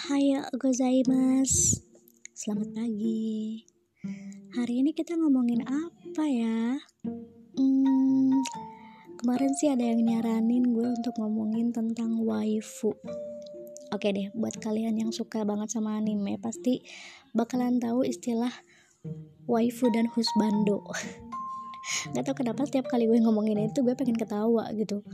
Ohio gozaimasu Selamat pagi. Hari ini kita ngomongin apa ya? Hmm, kemarin sih ada yang nyaranin gue untuk ngomongin tentang waifu. Oke deh, buat kalian yang suka banget sama anime Pasti bakalan tahu istilah waifu dan husbando Gak tau kenapa setiap kali gue ngomongin itu gue pengen ketawa gitu.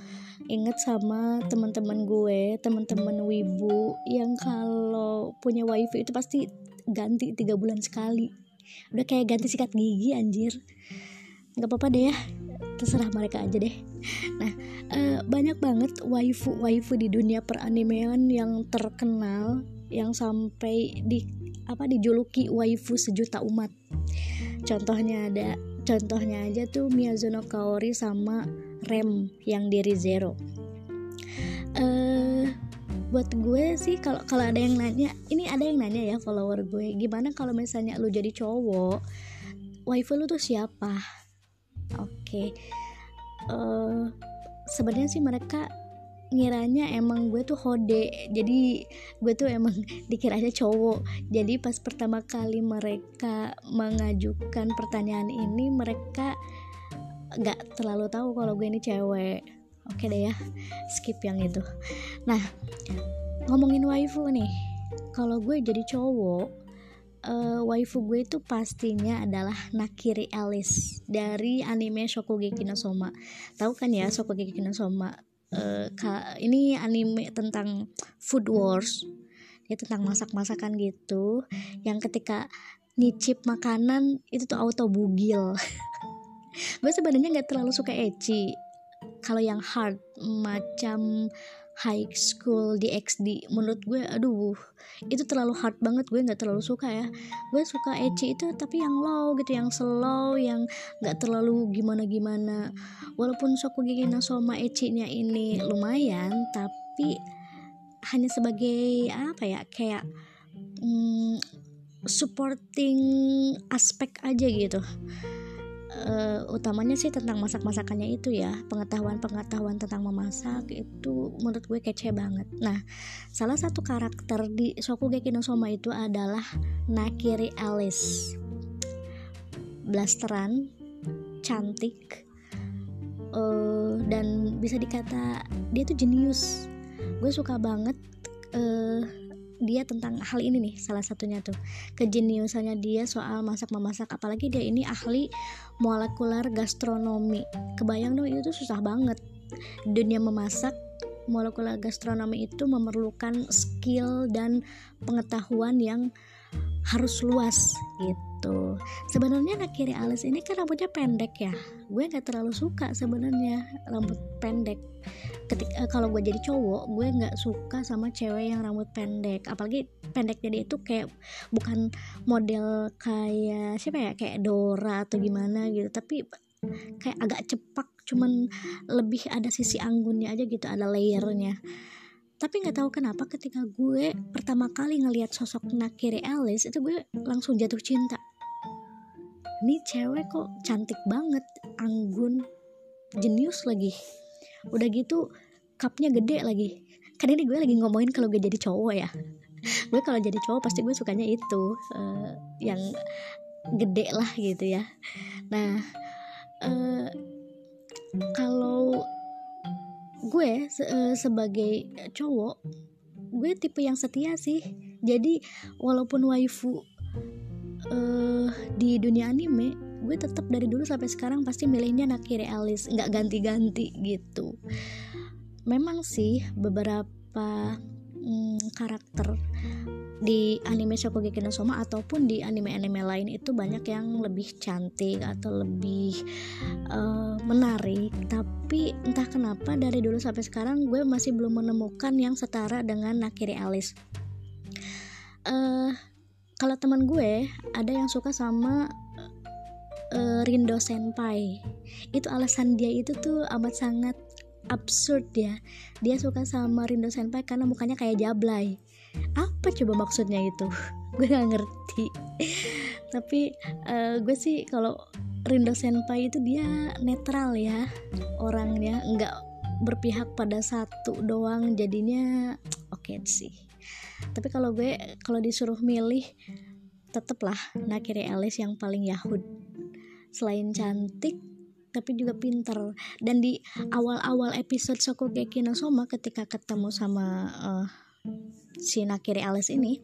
Inget sama teman-teman gue teman-teman wibu yang kalau punya wifi itu pasti ganti tiga bulan sekali. Udah kayak ganti sikat gigi anjir. Nggak apa-apa deh ya terserah mereka aja deh. Nah uh, banyak banget waifu waifu di dunia peranimean yang terkenal yang sampai di apa dijuluki waifu sejuta umat. Contohnya ada contohnya aja tuh Miyazuno Kaori sama rem yang dari zero uh, buat gue sih kalau kalau ada yang nanya ini ada yang nanya ya follower gue gimana kalau misalnya lu jadi cowok wifi lu tuh siapa oke okay. uh, eh, sebenarnya sih mereka ngiranya emang gue tuh hode. Jadi gue tuh emang dikiranya cowok. Jadi pas pertama kali mereka mengajukan pertanyaan ini mereka nggak terlalu tahu kalau gue ini cewek. Oke deh ya skip yang itu. Nah ngomongin waifu nih. Kalau gue jadi cowok uh, waifu gue itu pastinya adalah Nakiri Alice dari anime Shokugeki no Soma. Tahu kan ya Shokugeki no Soma uh, ini anime tentang food wars. Dia tentang masak-masakan gitu. Yang ketika nyicip makanan itu tuh auto bugil. Gue sebenarnya nggak terlalu suka ecchi. Kalau yang hard macam high school di XD menurut gue aduh itu terlalu hard banget gue nggak terlalu suka ya. Gue suka ecchi itu tapi yang low gitu yang slow yang nggak terlalu gimana gimana walaupun Shokugeki no Soma ecchi-nya ini lumayan tapi hanya sebagai apa ya kayak hmm, supporting aspek aja gitu uh, utamanya sih tentang masak-masakannya itu ya. Pengetahuan-pengetahuan tentang memasak itu menurut gue kece banget. Nah salah satu karakter di Shokugeki no Soma itu adalah Nakiri Alice. Blasteran cantik uh, dan bisa dikata dia tuh jenius. Gue suka banget uh, dia tentang hal ini nih salah satunya tuh. Kejeniusannya dia soal masak memasak apalagi dia ini ahli molekuler gastronomi. Kebayang dong itu susah banget. Dunia memasak molekuler gastronomi itu memerlukan skill dan pengetahuan yang harus luas gitu. Sebenarnya Nakiri alis ini kan rambutnya pendek ya. Gue nggak terlalu suka sebenarnya rambut pendek. Ketika uh, kalau gue jadi cowok gue nggak suka sama cewek yang rambut pendek. Apalagi pendek jadi itu kayak bukan model kayak siapa ya? Kayak Dora atau gimana gitu. Tapi kayak agak cepak cuman lebih ada sisi anggunnya aja gitu ada layernya tapi nggak tahu kenapa ketika gue pertama kali ngelihat sosok Nakiri Alice itu gue langsung jatuh cinta. Ini cewek kok cantik banget anggun jenius lagi. Udah gitu cupnya gede lagi. Kan ini gue lagi ngomongin kalau gue jadi cowok ya. Gue kalau jadi cowok pasti gue sukanya itu uh, yang gede lah gitu ya. Nah uh, kalau gue se uh, sebagai cowok gue tipe yang setia sih. Jadi walaupun waifu uh, di dunia anime gue tetap dari dulu sampai sekarang pasti milihnya Nakiri Alice nggak ganti-ganti gitu. Memang sih beberapa hmm, karakter di anime Shokugeki no Soma ataupun di anime-anime lain itu banyak yang lebih cantik atau lebih uh, menarik. Tapi entah kenapa dari dulu sampai sekarang gue masih belum menemukan yang setara dengan Nakiri Alice. Uh, kalau teman gue ada yang suka sama uh, Rindo Senpai. Itu alasan dia itu tuh amat sangat absurd ya. Dia suka sama Rindo Senpai karena mukanya kayak jablay apa coba maksudnya itu? Gue gak ngerti. Tapi uh, gue sih kalau Rindo Senpai itu dia netral ya orangnya. Nggak berpihak pada satu doang jadinya oke okay sih. Tapi kalau gue kalau disuruh milih tetep lah Nakiri Alice yang paling Yahud. Selain cantik tapi juga pinter. Dan di awal-awal episode Shokugeki no Soma ketika ketemu sama uh, si Nakiri Alice ini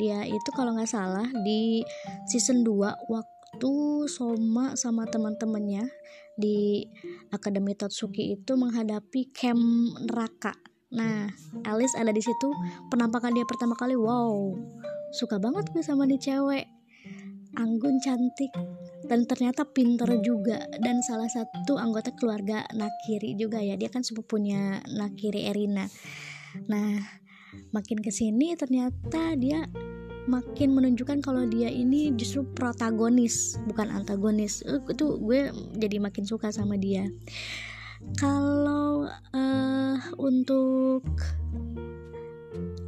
dia itu kalau nggak salah di season 2 waktu Soma sama teman-temannya di Akademi Totsuki itu menghadapi camp neraka Nah, Alice ada di situ. Penampakan dia pertama kali, wow, suka banget gue sama nih cewek. Anggun cantik dan ternyata pinter juga dan salah satu anggota keluarga Nakiri juga ya. Dia kan sepupunya Nakiri Erina. Nah, makin ke sini ternyata dia makin menunjukkan kalau dia ini justru protagonis bukan antagonis. Itu gue jadi makin suka sama dia. Kalau uh, untuk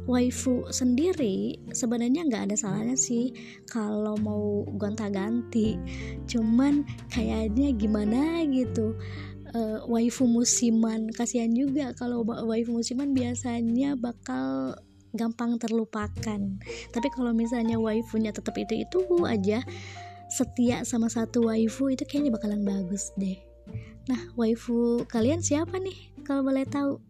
waifu sendiri sebenarnya nggak ada salahnya sih kalau mau gonta-ganti. Cuman kayaknya gimana gitu uh, waifu musiman kasihan juga kalau waifu musiman biasanya bakal gampang terlupakan tapi kalau misalnya waifunya tetap itu itu aja setia sama satu waifu itu kayaknya bakalan bagus deh Nah, waifu kalian siapa nih? Kalau boleh tahu.